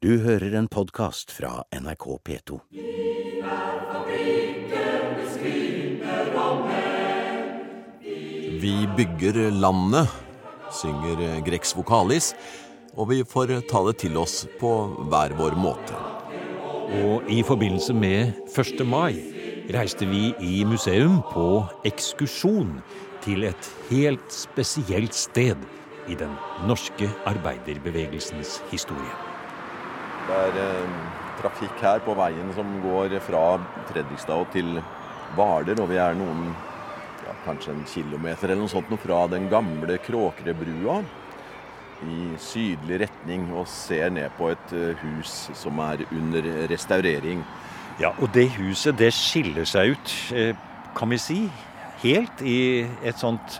Du hører en podkast fra NRK P2. Vi bygger landet, synger Grex Vokalis, og vi får ta det til oss på hver vår måte. Og i forbindelse med 1. mai reiste vi i museum på ekskursjon til et helt spesielt sted i den norske arbeiderbevegelsens historie. Det er eh, trafikk her på veien som går fra Fredrikstad til Hvaler, og vi er noen ja, kanskje en kilometer eller noe sånt fra den gamle Kråkerøbrua i sydlig retning og ser ned på et eh, hus som er under restaurering. Ja, og det huset det skiller seg ut, eh, kan vi si, helt i et sånt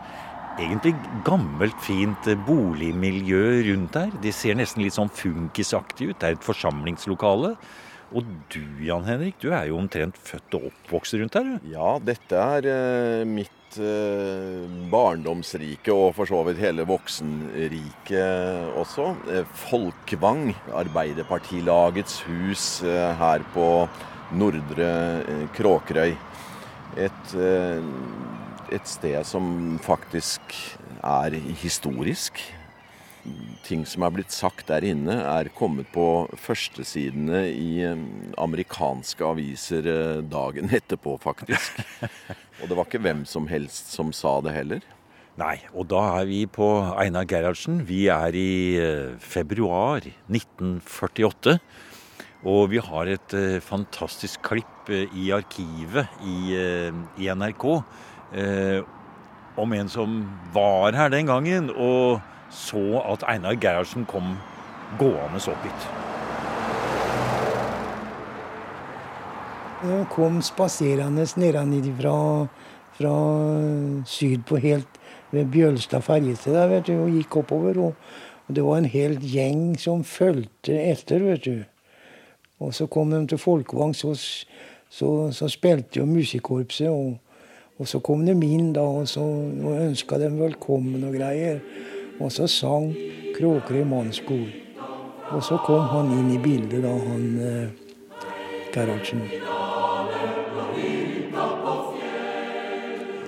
egentlig gammelt, fint eh, boligmiljø rundt her. Det ser nesten litt sånn funkisaktig ut. Det er et forsamlingslokale. Og du, Jan Henrik, du er jo omtrent født og oppvokst rundt her? Ja, dette er eh, mitt eh, barndomsrike, og for så vidt hele voksenriket også. Folkvang, Arbeiderpartilagets hus her på Nordre Kråkerøy. Et, et sted som faktisk er historisk. Ting som er blitt sagt der inne, er kommet på førstesidene i eh, amerikanske aviser eh, dagen etterpå, faktisk. Og det var ikke hvem som helst som sa det heller. Nei, og da er vi på Einar Gerhardsen. Vi er i eh, februar 1948. Og vi har et eh, fantastisk klipp i arkivet i, i NRK eh, om en som var her den gangen og så at Einar Gerhardsen kom gående opp hit. Jeg kom spaserende nedenfra fra, fra syd på helt ved Bjølstad ferjested der, vet du, og gikk oppover. Og det var en hel gjeng som fulgte etter, vet du. Og så kom de til Folkevang, så, så, så spilte jo musikkorpset. Og, og så kom de inn da, og så ønska dem velkommen og greier. Og så sang Kråkerøy mannskor. Og så kom han inn i bildet, da, han eh, Gerhardsen.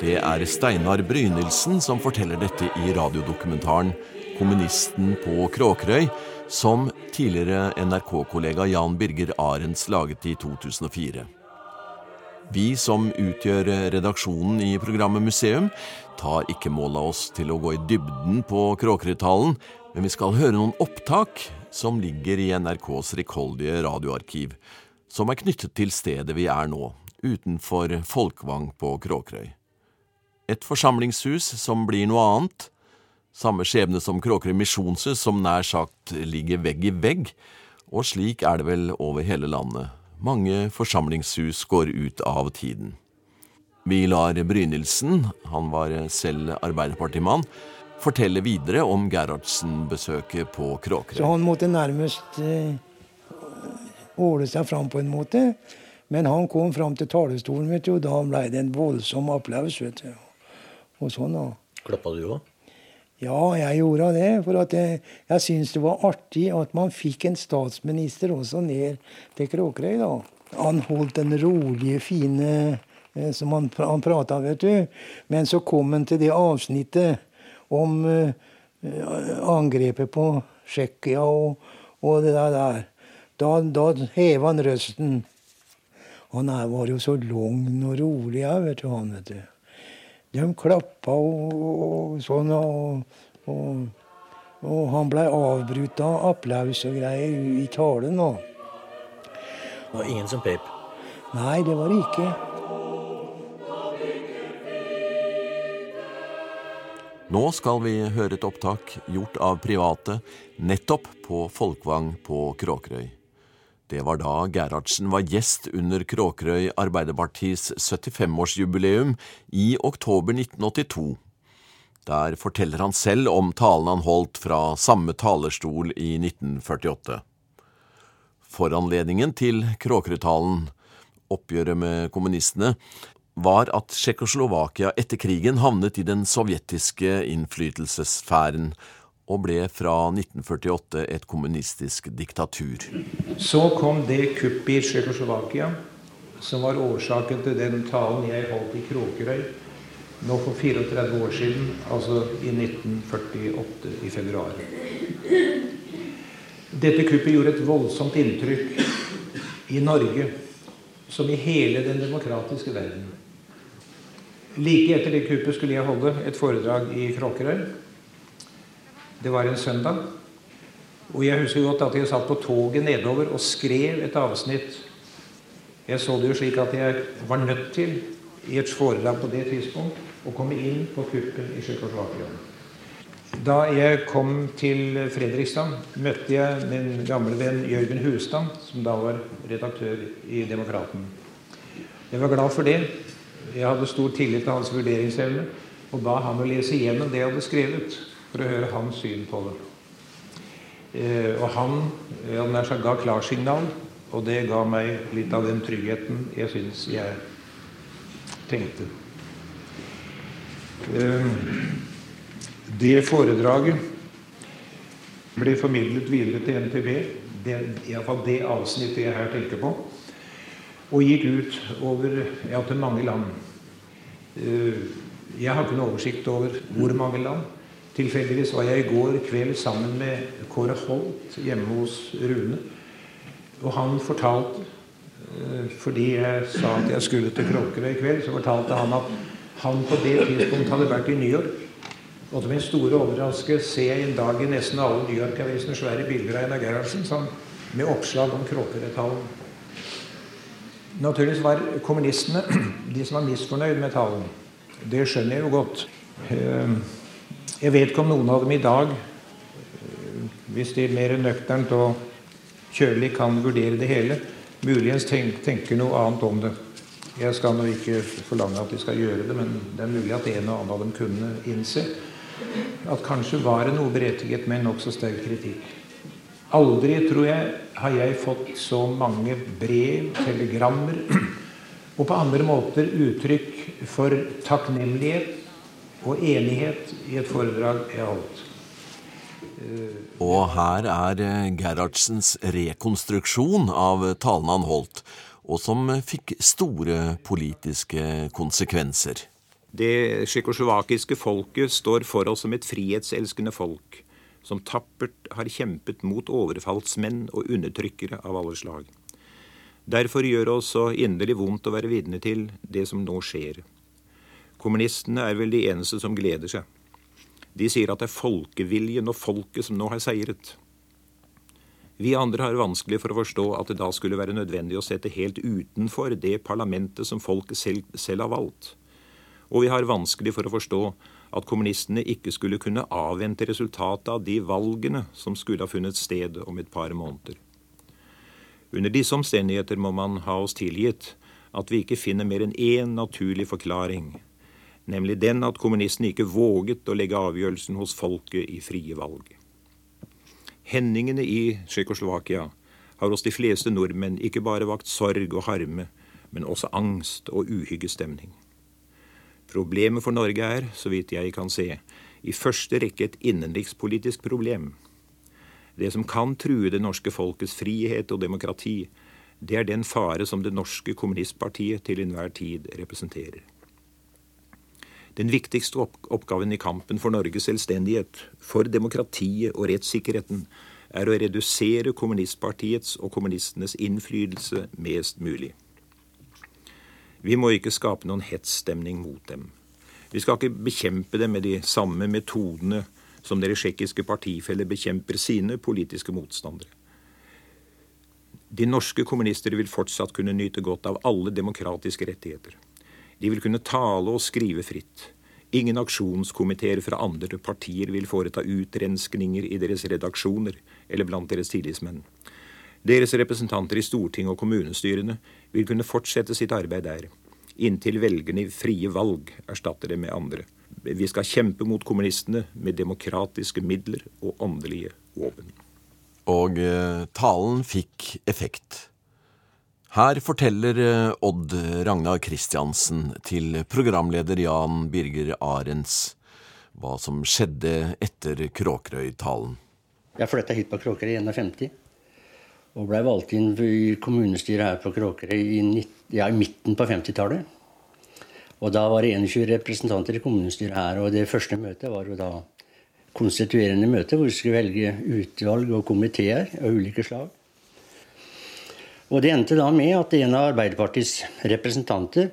Det er Steinar Brynildsen som forteller dette i radiodokumentaren 'Kommunisten på Kråkerøy', som tidligere NRK-kollega Jan Birger Arends laget i 2004. Vi som utgjør redaksjonen i programmet Museum, tar ikke mål av oss til å gå i dybden på Kråkerøytalen, men vi skal høre noen opptak som ligger i NRKs rikholdige radioarkiv, som er knyttet til stedet vi er nå, utenfor Folkvang på Kråkerøy. Et forsamlingshus som blir noe annet. Samme skjebne som Kråkerøy misjonshus, som nær sagt ligger vegg i vegg. Og slik er det vel over hele landet. Mange forsamlingshus går ut av tiden. Vi lar Brynildsen, han var selv arbeiderpartimann, fortelle videre om Gerhardsen-besøket på Så han måtte nærmest eh, åle seg fram på en måte. Men han kom fram til talerstolen, vet du, og da ble det en voldsom applaus. vet du. Og sånn da. Klappa du òg? Ja, jeg gjorde det. For jeg, jeg syns det var artig at man fikk en statsminister også ned til Kråkerøy. Han holdt den rolige, fine eh, som han, han prata, vet du. Men så kom han til det avsnittet om uh, angrepet på Tsjekkia og, og det der. Da, da heva han røsten. Han var jo så lang og rolig, jeg, vet du, han, vet du. De klappa og, og sånn, og, og, og han blei avbrutt av applaus og greier i talen. Og... Det var ingen som pep. Nei, det var det ikke. Nå skal vi høre et opptak gjort av private nettopp på Folkvang på Kråkerøy. Det var da Gerhardsen var gjest under Kråkerøy Arbeiderpartis 75-årsjubileum i oktober 1982. Der forteller han selv om talen han holdt fra samme talerstol i 1948. Foranledningen til Kråkerøy-talen, oppgjøret med kommunistene, var at Tsjekkoslovakia etter krigen havnet i den sovjetiske innflytelsessfæren, og ble fra 1948 et kommunistisk diktatur. Så kom det kuppet i Tsjekkoslovakia som var årsaken til den talen jeg holdt i Kråkerøy nå for 34 år siden, altså i 1948 i februar. Dette kuppet gjorde et voldsomt inntrykk i Norge, som i hele den demokratiske verden. Like etter det kuppet skulle jeg holde et foredrag i Kråkerøy. Det var en søndag. Og jeg husker godt at jeg satt på toget nedover og skrev et avsnitt. Jeg så det jo slik at jeg var nødt til i et foredrag på det tidspunkt å komme inn på kuppen i Tsjekkoslovakia. Da jeg kom til Fredrikstad, møtte jeg min gamle venn Jørgen Hustad, som da var redaktør i Demokraten. Jeg var glad for det. Jeg hadde stor tillit til hans vurderingsevne og ba han å lese igjennom det jeg hadde skrevet for å høre hans syn på det. Eh, og han ja, nær sagt, ga klarsignal, og det ga meg litt av den tryggheten jeg syns jeg tenkte. Eh, det foredraget ble formidlet videre til NTB, det, iallfall det avsnittet jeg her tenker på, og gikk ut over, ja, til mange land. Eh, jeg har ikke noe oversikt over hvor mange land. Tilfeldigvis var jeg i går kveld sammen med Kåre Holt hjemme hos Rune. Og han fortalte, eh, fordi jeg sa at jeg skulle til Kråkerøy i kveld, så fortalte han at han på det tidspunkt hadde vært i New York. Og til min store overraskelse ser jeg en dag i nesten alle New York-avisene svære bilder av Einar Gerhardsen med oppslag om Kråkerøy-talen. Naturligvis var kommunistene de som var misfornøyd med talen. Det skjønner jeg jo godt. Jeg vet ikke om noen av dem i dag, eh, hvis de er mer nøkternt og kjølig kan vurdere det hele, muligens tenker noe annet om det. Jeg skal nå ikke forlange at de skal gjøre det, men det er mulig at en og annen av dem kunne innse at kanskje var det noe berettiget med nokså sterk kritikk. Aldri, tror jeg, har jeg fått så mange brev, telegrammer og på andre måter uttrykk for takknemlighet og enighet i et foredrag jeg holdt. Og her er eh, Gerhardsens rekonstruksjon av talen han holdt, og som fikk store politiske konsekvenser. Det tsjekkoslovakiske folket står for oss som et frihetselskende folk, som tappert har kjempet mot overfallsmenn og undertrykkere av alle slag. Derfor gjør det oss så inderlig vondt å være vitne til det som nå skjer. Kommunistene er vel de eneste som gleder seg. De sier at det er folkeviljen og folket som nå har seiret. Vi andre har vanskelig for å forstå at det da skulle være nødvendig å sette helt utenfor det parlamentet som folket selv, selv har valgt. Og vi har vanskelig for å forstå at kommunistene ikke skulle kunne avvente resultatet av de valgene som skulle ha funnet sted om et par måneder. Under disse omstendigheter må man ha oss tilgitt at vi ikke finner mer enn én naturlig forklaring nemlig den at kommunistene ikke våget å legge avgjørelsen hos folket i frie valg. Hendingene i Tsjekkoslovakia har hos de fleste nordmenn ikke bare vakt sorg og harme, men også angst og uhyggestemning. Problemet for Norge er, så vidt jeg kan se, i første rekke et innenrikspolitisk problem. Det som kan true det norske folkets frihet og demokrati, det er den fare som det norske kommunistpartiet til enhver tid representerer. Den viktigste oppgaven i kampen for Norges selvstendighet, for demokratiet og rettssikkerheten, er å redusere kommunistpartiets og kommunistenes innflytelse mest mulig. Vi må ikke skape noen hetsstemning mot dem. Vi skal ikke bekjempe dem med de samme metodene som deres tsjekkiske partifeller bekjemper sine politiske motstandere. De norske kommunister vil fortsatt kunne nyte godt av alle demokratiske rettigheter. De vil kunne tale og skrive fritt. Ingen aksjonskomiteer fra andre partier vil foreta utrenskninger i deres redaksjoner eller blant deres tillitsmenn. Deres representanter i Stortinget og kommunestyrene vil kunne fortsette sitt arbeid der, inntil velgerne i frie valg erstatter det med andre. Vi skal kjempe mot kommunistene med demokratiske midler og åndelige våpen. Og eh, talen fikk effekt. Her forteller eh, Odd Ragnar Christiansen til programleder Jan Birger Arends hva som skjedde etter Kråkerøy-talen. Jeg flytta hit på Kråkerøy i 51 og blei valgt inn i kommunestyret her på Kråkerøy i, ja, i midten på 50-tallet. Og da var det 21 representanter i kommunestyret her, og det første møtet var jo da konstituerende møte hvor vi skulle velge utvalg og komiteer av ulike slag. Og det endte da med at en av Arbeiderpartiets representanter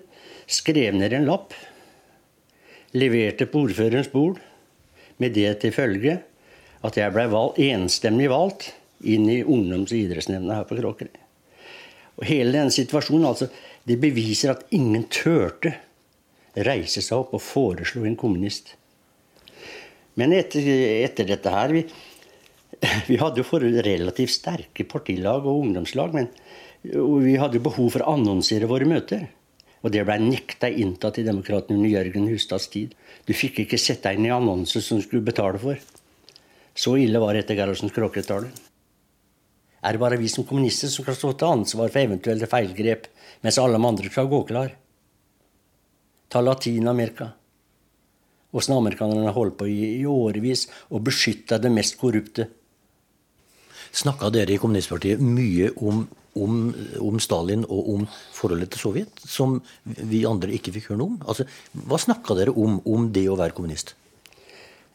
skrev ned en lapp, leverte på ordførerens bord, med det til følge at jeg ble valg, enstemmig valgt inn i ungdoms- og idrettsnemnda her på Kråkerøy. Og hele den situasjonen altså, det beviser at ingen turte reise seg opp og foreslå en kommunist. Men etter, etter dette her vi, vi hadde jo relativt sterke partilag og ungdomslag. men vi hadde jo behov for å annonsere våre møter. Og det ble nekta inntatt i Demokratene under Jørgen Hustads tid. Du fikk ikke sette deg inn i annonser som du skulle betale for. Så ille var det etter Gerhardsens kråketale. Er det bare vi som kommunister som kan stå til ansvar for eventuelle feilgrep, mens alle de andre skal gå klar? Ta Latin-Amerika. Åssen amerikanerne holdt på i, i årevis og beskytta det mest korrupte. Snakka dere i Kommunistpartiet mye om om, om, Stalin og om forholdet til Sovjet, som vi andre ikke fikk høre noe om? Altså, hva snakka dere om om det å være kommunist?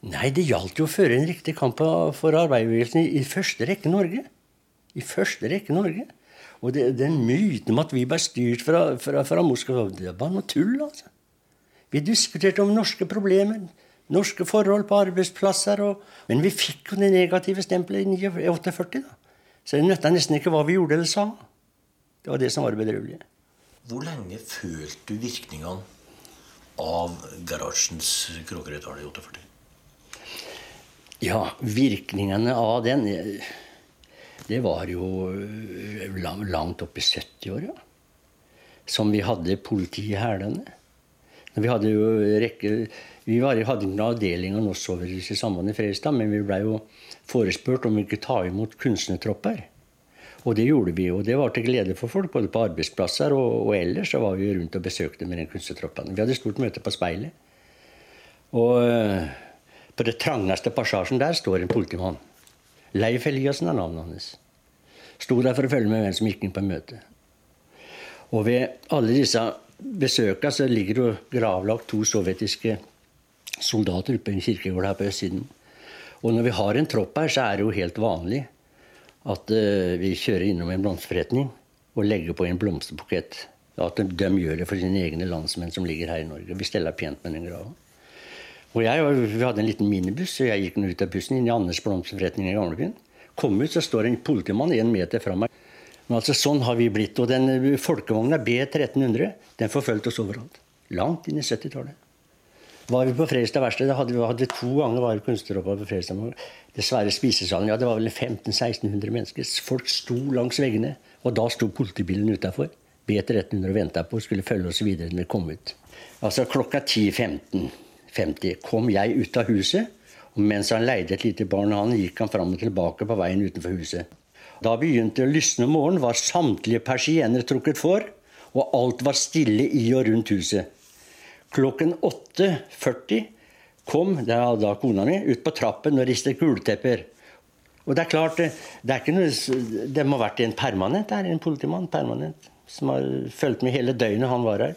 Nei, det gjaldt jo å føre en riktig kamp for arbeiderbevegelsen i, første rekke Norge. I første rekke Norge. Og det, den myten om at vi ble styrt fra, fra, fra Moskva, det var noe tull, altså. Vi diskuterte om norske problemer, norske forhold på arbeidsplasser. Og, men vi fikk jo det negative stempelet i 1948. da. Så det nytta nesten ikke hva vi gjorde eller sa. Det var det som var det bedrøvelige. Hvor lenge følte du virkningene av garasjens Kråkerøytale i 48? Ja, virkningene av den Det var jo langt opp i 70-åra. Som vi hadde politi i hælene. Vi hadde jo rekke Vi hadde noen avdeling av Norsk-Sovjetiske Sambandet i Fredrikstad, men vi blei jo forespurt om vi kunne ta imot kunstnertropper. Og det gjorde vi, og det var til glede for folk, både på arbeidsplasser og, og ellers. så var vi rundt og besøkte med den kunstnertroppen. Vi hadde stort møte på Speilet. Og uh, på det trangeste passasjen der står en politimann. Leif Eliassen er navnet hans. Sto der for å følge med hvem som gikk inn på møte. Og ved alle disse besøka så ligger det gravlagt to sovjetiske soldater oppe i en kirkegård her på østsiden. Og når vi har en tropp her, så er det jo helt vanlig at uh, vi kjører innom en blomsterforretning og legger på en blomsterbukett. At de, de, gjør det for sine egne landsmenn som ligger her i Norge. Vi steller pent med den grava. Og jeg, Vi hadde en liten minibuss, så jeg gikk ut av bussen inn i Anders blomsterforretning i Gamlebyen. Kom ut, så står en politimann en meter fra meg. Men altså, Sånn har vi blitt. Og den folkevogna B1300 den forfulgte oss overalt. Langt inn i 70-tallet. Var vi på Fredrikstad verksted, hadde vi to ganger var kunstneropphold på Fredrikstad. Dessverre spisesalen. Ja, det var vel 1500-1600 mennesker. Folk sto langs veggene. Og da sto politibilen utafor. B1300 og venta på skulle følge oss videre når vi kom ut. Altså klokka 10.15.50 kom jeg ut av huset. Og mens han leide et lite barn, han gikk han fram og tilbake på veien utenfor huset. Da begynte det å lysne om morgenen, var samtlige persienner trukket for, og alt var stille i og rundt huset. Klokken 8.40 kom det er da kona mi ut på trappen og ristet gultepper. Og det er klart, det, er ikke noe, det må ha vært en permanent der, en politimann permanent, som har fulgt med hele døgnet han var her.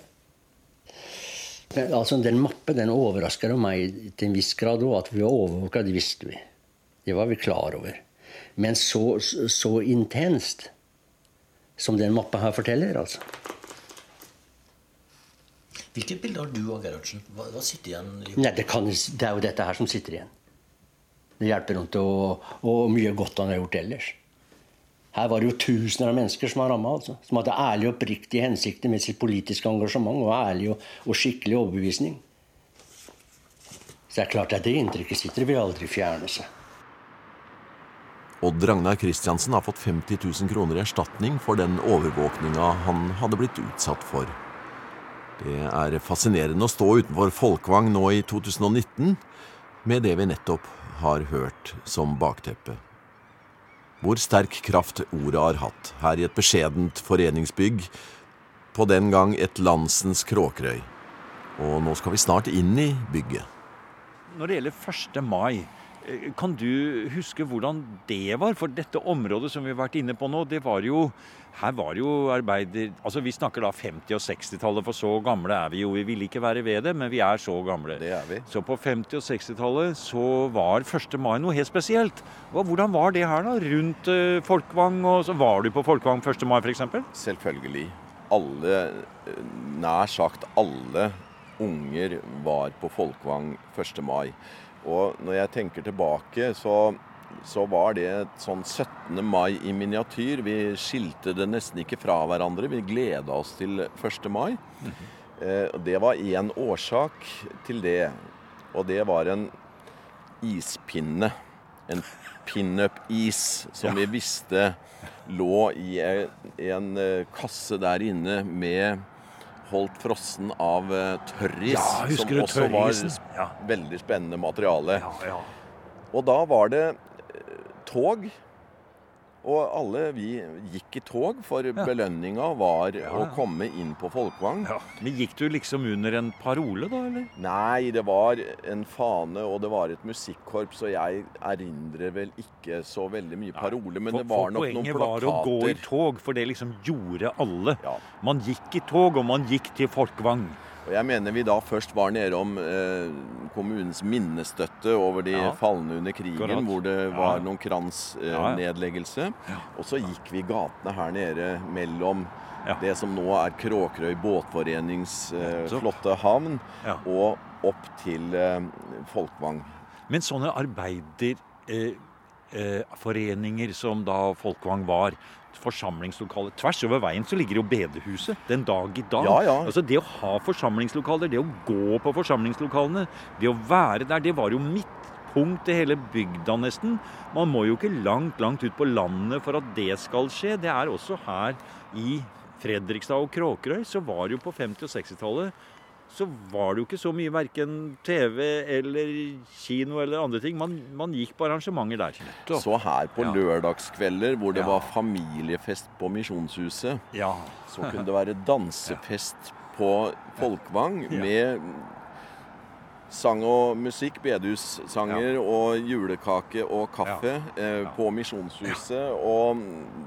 Men, altså, Den mappen den overrasker meg til en viss grad òg. At vi var overvåka, det visste vi. Det var vi klar over. Men så, så intenst som den mappa her forteller, altså. Hvilket bilde har du av Gerhardsen? Hva, hva sitter igjen? Nei, det, kan, det, er jo dette her som sitter igjen. Det hjelper til å, og mye godt han har gjort ellers. Her var det jo tusener av mennesker som var ramma. Altså, som hadde ærlige og oppriktige hensikter med sitt politiske engasjement og ærlig og, og, skikkelig overbevisning. Så det er klart at det inntrykket sitter vil aldri fjerne seg. Odd Ragnar Kristiansen har fått 50 000 kroner i erstatning for den overvåkninga han hadde blitt utsatt for. Det er fascinerende å stå utenfor Folkvang nå i 2019 med det vi nettopp har hørt som bakteppe. Hvor sterk kraft ordet har hatt her i et beskjedent foreningsbygg på den gang et landsens Kråkerøy. Og nå skal vi snart inn i bygget. når det gjelder 1. mai, kan du huske hvordan det var? For dette området som vi har vært inne på nå, det var jo her var jo arbeider... Altså Vi snakker da 50- og 60-tallet, for så gamle er vi jo. Vi ville ikke være ved det, men vi er så gamle. Det er vi. Så på 50- og 60-tallet så var 1. mai noe helt spesielt. Hvordan var det her, da? Rundt uh, Folkvang? og så Var du på Folkvang 1. mai, f.eks.? Selvfølgelig. Alle, eh, nær sagt alle unger var på Folkvang 1. mai. Og når jeg tenker tilbake, så, så var det et sånn 17. mai i miniatyr. Vi skilte det nesten ikke fra hverandre. Vi gleda oss til 1. mai. eh, og det var én årsak til det. Og det var en ispinne. En pinup-is som vi visste lå i en, en eh, kasse der inne med holdt frossen av eh, tørris. Ja, som du også var tørrisen? Ja. veldig spennende materiale. Ja, ja. Og da var det eh, tog. Og alle vi gikk i tog, for belønninga var å ja. komme inn på Folkvang. ja. Men Gikk du liksom under en parole, da? eller? Nei, det var en fane, og det var et musikkorps, og jeg erindrer vel ikke så veldig mye parole, men For- det var nok noen plakater. Poenget var å gå i tog, for det liksom gjorde alle. Ja. Man gikk i tog, og man gikk til Folkvang. Og jeg mener vi da først var nede om eh, kommunens minnestøtte over de Ja. falne under krigen, Akkurat. hvor det Ja. var noen Ja, ja. kransnedleggelse. Og så gikk vi gatene her nede mellom Ja. det som nå er Kråkerøy båtforenings eh, flotte havn, Ja. og opp til eh, Folkvang. Men sånne arbeider... eh, foreninger som da Folkvang var, forsamlingslokaler Tvers over veien så ligger jo bedehuset den dag i dag. Ja, ja. Altså Det å ha forsamlingslokaler, det å gå på forsamlingslokalene, det å være der, det var jo midtpunkt i hele bygda nesten. Man må jo ikke langt, langt ut på landet for at det skal skje. Det er også her i Fredrikstad og Kråkerøy, så var det jo på 50- og 60-tallet så var det jo ikke så mye verken TV eller kino eller andre ting. Man, man gikk på arrangementer der. Så her på Ja. lørdagskvelder hvor det Ja. var familiefest på Misjonshuset, Ja. så kunne det være dansefest på Folkvang Ja. med sang og musikk, bedehussanger og julekake og kaffe eh, Ja. på Misjonshuset. Og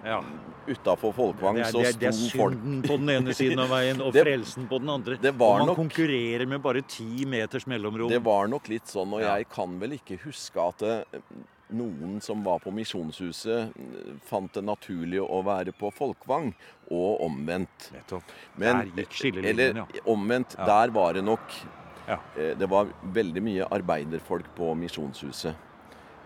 ja. utafor Folkvang Det er, så det, er, det er sto folk synden på den ene siden av veien og Det- frelsen på den andre. det var og man nok- konkurrerer med bare ti meters mellomrom. Det var nok litt sånn, og jeg kan vel ikke huske at det, noen som var på Misjonshuset, eh, fant det naturlig å være på Folkvang, og omvendt. Nettopp. Men, Der gikk skillelinjen, eller ja. omvendt, Ja. der var det nok Ja. eh, Det var veldig mye arbeiderfolk på Misjonshuset.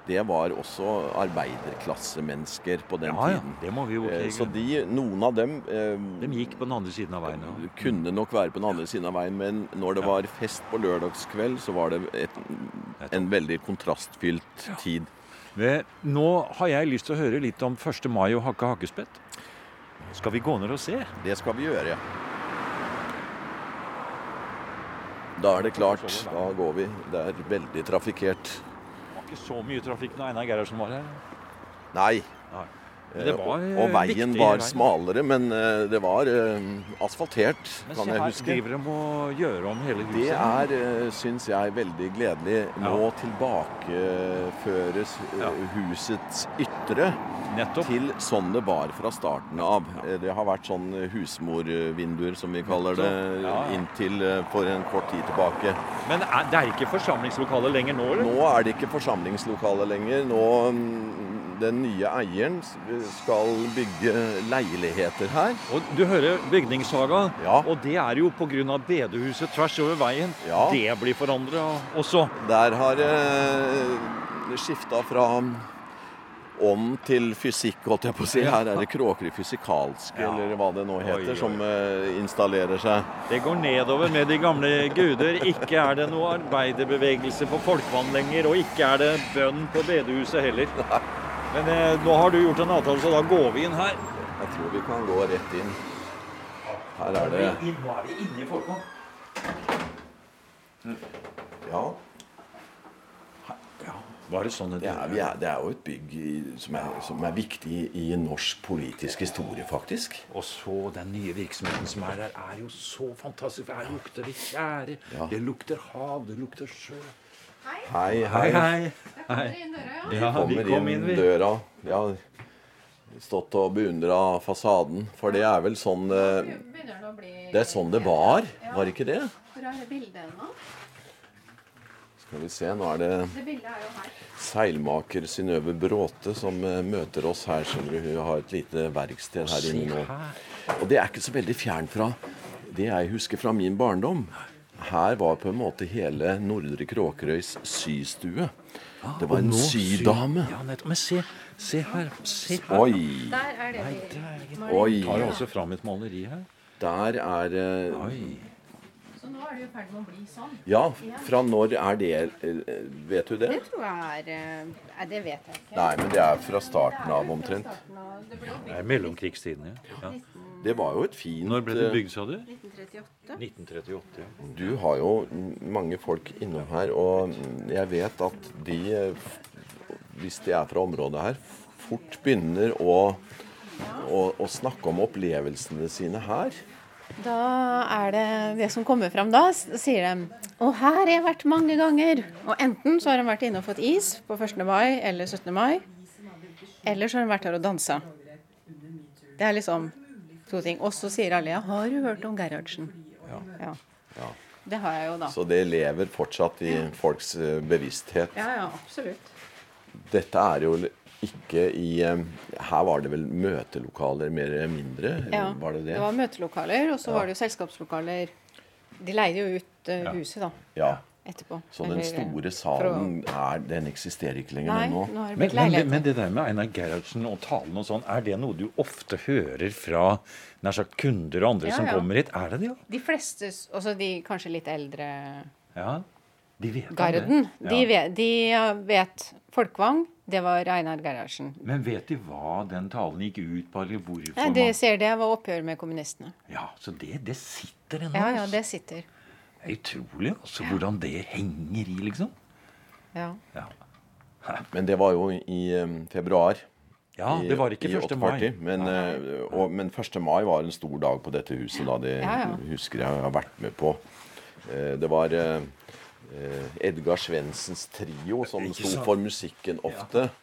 Det var også arbeiderklassemennesker på den Ja, ja. tiden. Det må vi jo Eh, ikke Så de, noen av dem eh, De gikk på den andre siden av veien. Ja. kunne nok være på den andre siden av veien, men når det Ja. var fest på lørdagskveld, så var det et, en veldig kontrastfylt tid. Men Nå har jeg lyst til å høre litt om 1. mai og Hakke Hakkespett. Skal vi gå ned og se? Det skal vi gjøre, ja. Da er det klart. Da går vi. Det er veldig trafikkert. Det var ikke så mye trafikk når Einar Gerhardsen var her. Nei. Nei. Det Eh, var, og, eh, veien var smalere, men eh, det var asfaltert, Men kan jeg her huske. driver de og gjør om hele huset. Det er, syns jeg, veldig gledelig. Nå tilbakeføres eh, Ja. husets ytre Nettopp. til sånn det var fra starten av. Eh, Det har vært sånn eh, husmorvinduer, som vi kaller det, Ja, inntil eh, for en kort tid tilbake. Men er, det er ikke forsamlingslokale lenger nå, eller? Nå er det ikke forsamlingslokale lenger. Nå mm, Den nye eieren skal bygge leiligheter her. Og du hører bygningssaga, Ja. og det er jo pga. bedehuset tvers over veien. Ja. Det blir forandra også. Der har eh, det skifta fra ånd til fysikk, holdt jeg på å si. Her er det Kråkerøy fysikalske, Ja. eller hva det nå heter, oi. som uh, installerer seg. Det går nedover med de gamle guder. Ikke er det noe arbeiderbevegelse på Folkvann lenger, og ikke er det bønn på bedehuset heller. Men uh, nå har du gjort en avtale, så da går vi inn her. Jeg tror vi kan gå rett inn. Her er det Nå er vi inne i Folkvann. Ja. Var det sånn Det er, vi er, det er jo et bygg i- som er, som er viktig i, norsk politisk historie, faktisk. Og så den nye virksomheten som er der, er jo så fantastisk. Her lukter det tjære, Ja. det lukter hav, det lukter sjø. Hei, Hei, hei. hei. Vi Ja, vi kommer kom inn, inn, vi. har Ja, stått og beundra fasaden. For det er vel sånn eh, det å bli Det er sånn det var, var ikke det? Hvor er det bildet nå? Skal vi se, nå er det er seilmaker Synnøve Bråte som eh, møter oss her. Skjønner du, Hun har et lite verksted her inne nå. Og det er ikke så veldig fjernt fra det jeg husker fra min barndom. Her var på en måte hele Nordre Kråkerøys systue. Det var en sydame. Ja. Men se, se her. Se her. Oi, Der er det oi. Tar også fram et maleri her? Der er eh, Oi. Er jo i ferd med å bli sånn. Ja, fra når er det Vet du det? Det tror jeg er eh, Nei, det vet jeg ikke. Nei, men det er fra starten av omtrent. Det er mellomkrigstiden, ja. ja. Det var jo et fint Når ble det eh, bygd, sa du? 1938. 1938. ja. Du har jo mange folk innom her, og jeg vet at de, hvis de er fra området her, fort begynner å, å, å snakke om opplevelsene sine her. Da er det det som kommer fram da, sier de Og her har jeg vært mange ganger. Og enten så har de vært inne og fått is på 1. mai eller 17. mai. Eller så har de vært her og dansa. Det er liksom to ting. Og så sier alle ja, har du hørt om Gerhardsen? Ja. Ja. Det har jeg jo da. Så det lever fortsatt i folks eh, bevissthet. Ja, ja, absolutt. Dette er jo ikke i eh, Her var det vel møtelokaler mer eller mindre? Ja, Var det det? Det var møtelokaler, og så var det jo selskapslokaler. De leide jo ut uh, huset da, Ja. etterpå. Så den eh, store salen å- er, den eksisterer ikke lenger Nei, nå? nå har det Men, blitt men, leiligheter. men det der med Einar Gerhardsen og talen og sånn, er det noe du ofte hører fra nær sagt kunder og andre Ja, som ja. kommer hit? Er det det, ja? De fleste, også de kanskje litt eldre Ja. De vet garden, det. de, Ja. vet, de vet Folkvang, det var Einar Gerhardsen. Men vet de hva den talen gikk ut på, eller hvorfor Nei, det man ser det var oppgjør med kommunistene. Ja, så det, det sitter ennå. Ja, ja, altså. det sitter. Det er utrolig altså, hvordan det henger i, liksom. Ja. Ja. Men det var jo i um, februar. Ja, i- det var ikke i 1. mai. Men, eh, og, men 1. mai var en stor dag på dette huset. da, Det Ja, ja. husker jeg har vært med på. Eh, Det var eh, Edgar Svendsens trio som sto for musikken ofte.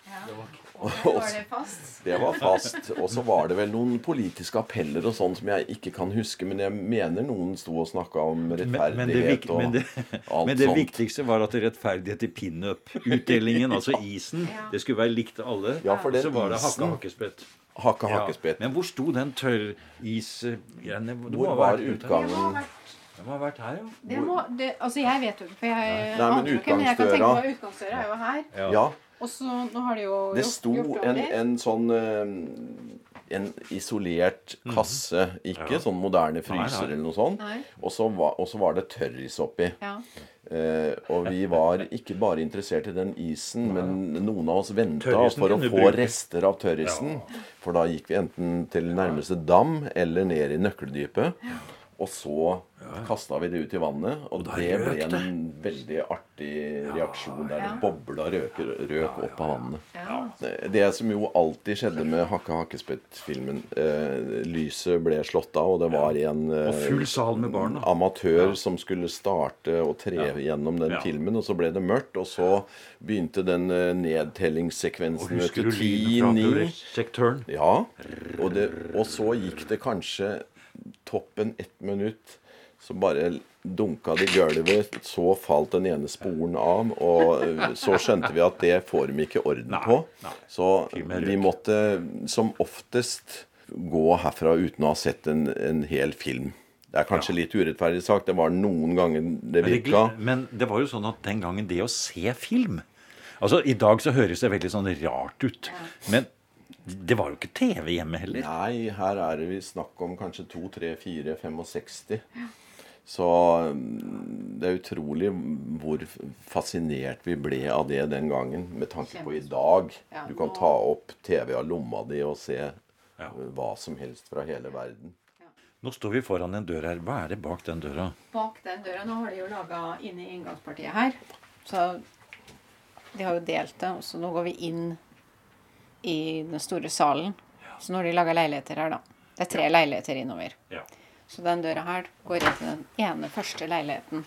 Det var det fast? Det var fast. Og så var det vel noen politiske appeller og sånn som jeg ikke kan huske, men jeg mener noen sto og snakka om rettferdighet men, det, vik- og men, det, alt men det sånt. viktigste var at rettferdighet i pinup-utdelingen, altså isen, det skulle være likt alle. Ja, for Og så var det hakke-hakkespett. Hakke Ja. Men hvor sto den tørrisgreiene? Hvor var utgangen? Den har vært her, jo. Det må, det, altså jeg vet jo ikke, for jeg Nei, men ikke, men jeg kan tenke utgangsdøra- meg utgangsdøra er jo her. Ja. Og så nå har de jo Det gjort- sto gjort en, en sånn eh, En isolert kasse, ikke sånn moderne fryser Nei, nei. eller noe sånt. Og så var, og så var det tørris oppi. Ja. Eh, og vi var ikke bare interessert i den isen, men noen av oss venta for å få bruke- rester av tørrisen. For da gikk vi enten til nærmeste dam eller ned i nøkkeldypet. Og så kasta vi det ut i vannet, og og det ble en det. en veldig artig reaksjon der det bobla røk, røk opp av vannet. Det som jo alltid skjedde med Hakke Hakkespett-filmen eh, Lyset ble slått av, og det var en eh, Og full sal med barn. da. amatør som skulle starte og tre gjennom den Ja. filmen, og så ble det mørkt, og så begynte den eh, Og nedtellingssekvensen husker du 10, lyden fra 9? Ja, og, det, og så gikk det kanskje toppen ett minutt, så bare dunka det i gulvet, så falt den ene sporen av, og eh, så skjønte vi at det får de ikke orden på. Så vi måtte som oftest gå herfra uten å ha sett en, en hel film. Det er kanskje litt urettferdig sagt, det var noen ganger det virka. Men, men det var jo sånn at den gangen det å se film Altså, I dag så høres det veldig sånn rart ut. Men det var jo ikke TV hjemme heller. Nei, her er det vi snakk om kanskje 2, 3, 4, 65. Så mm, det er utrolig hvor fascinert vi ble av det den gangen, med tanke på i dag. Du kan ta opp TV av lomma di og se Ja. uh, hva som helst fra hele verden. Nå står vi foran en dør her. Hva er det bak den døra? Bak den døra Nå har de jo laga inne i inngangspartiet her. Så de har jo delt det. Og så nå går vi inn i den store salen. Så nå har de laga leiligheter her, da. Det er tre leiligheter innover. Ja. Så den døra her går inn til den ene første leiligheten.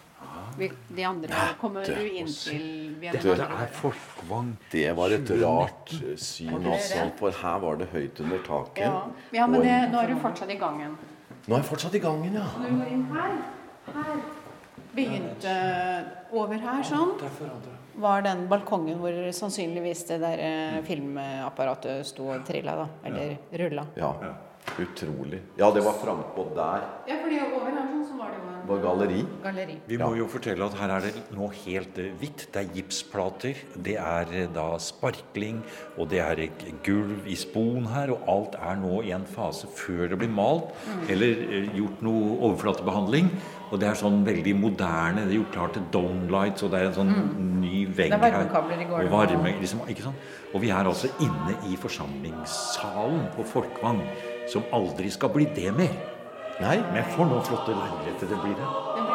Vi, de andre kommer du inn til er Dette er Folkvang. Det var et rart eh, syn også, for her var det høyt under taket. Ja, ja men det, nå er du fortsatt i gangen. Nå er jeg fortsatt i gangen, ja. Når du går inn her, her begynte over her sånn, var den balkongen hvor sannsynligvis det der eh, filmapparatet sto og trilla, da. Eller rulla. Ja, utrolig. Ja, det var frampå der. Ja, fordi over her sånn så var det jo en var galleri. galleri. Vi må jo fortelle at her er det nå helt eh, hvitt. Det er gipsplater, det er eh, da sparkling, og det er gulv i spon her, og alt er nå i en fase før det blir malt eller eh, gjort noe overflatebehandling. Og det er sånn veldig moderne. Det er gjort klart til downlights, og det er en sånn ny vegg Det er varmekabler i her. Og varme, liksom, ikke sant? Og vi er altså inne i forsamlingssalen på Folkvang, som aldri skal bli det mer. Nei, Men for noen flotte leiligheter det blir det.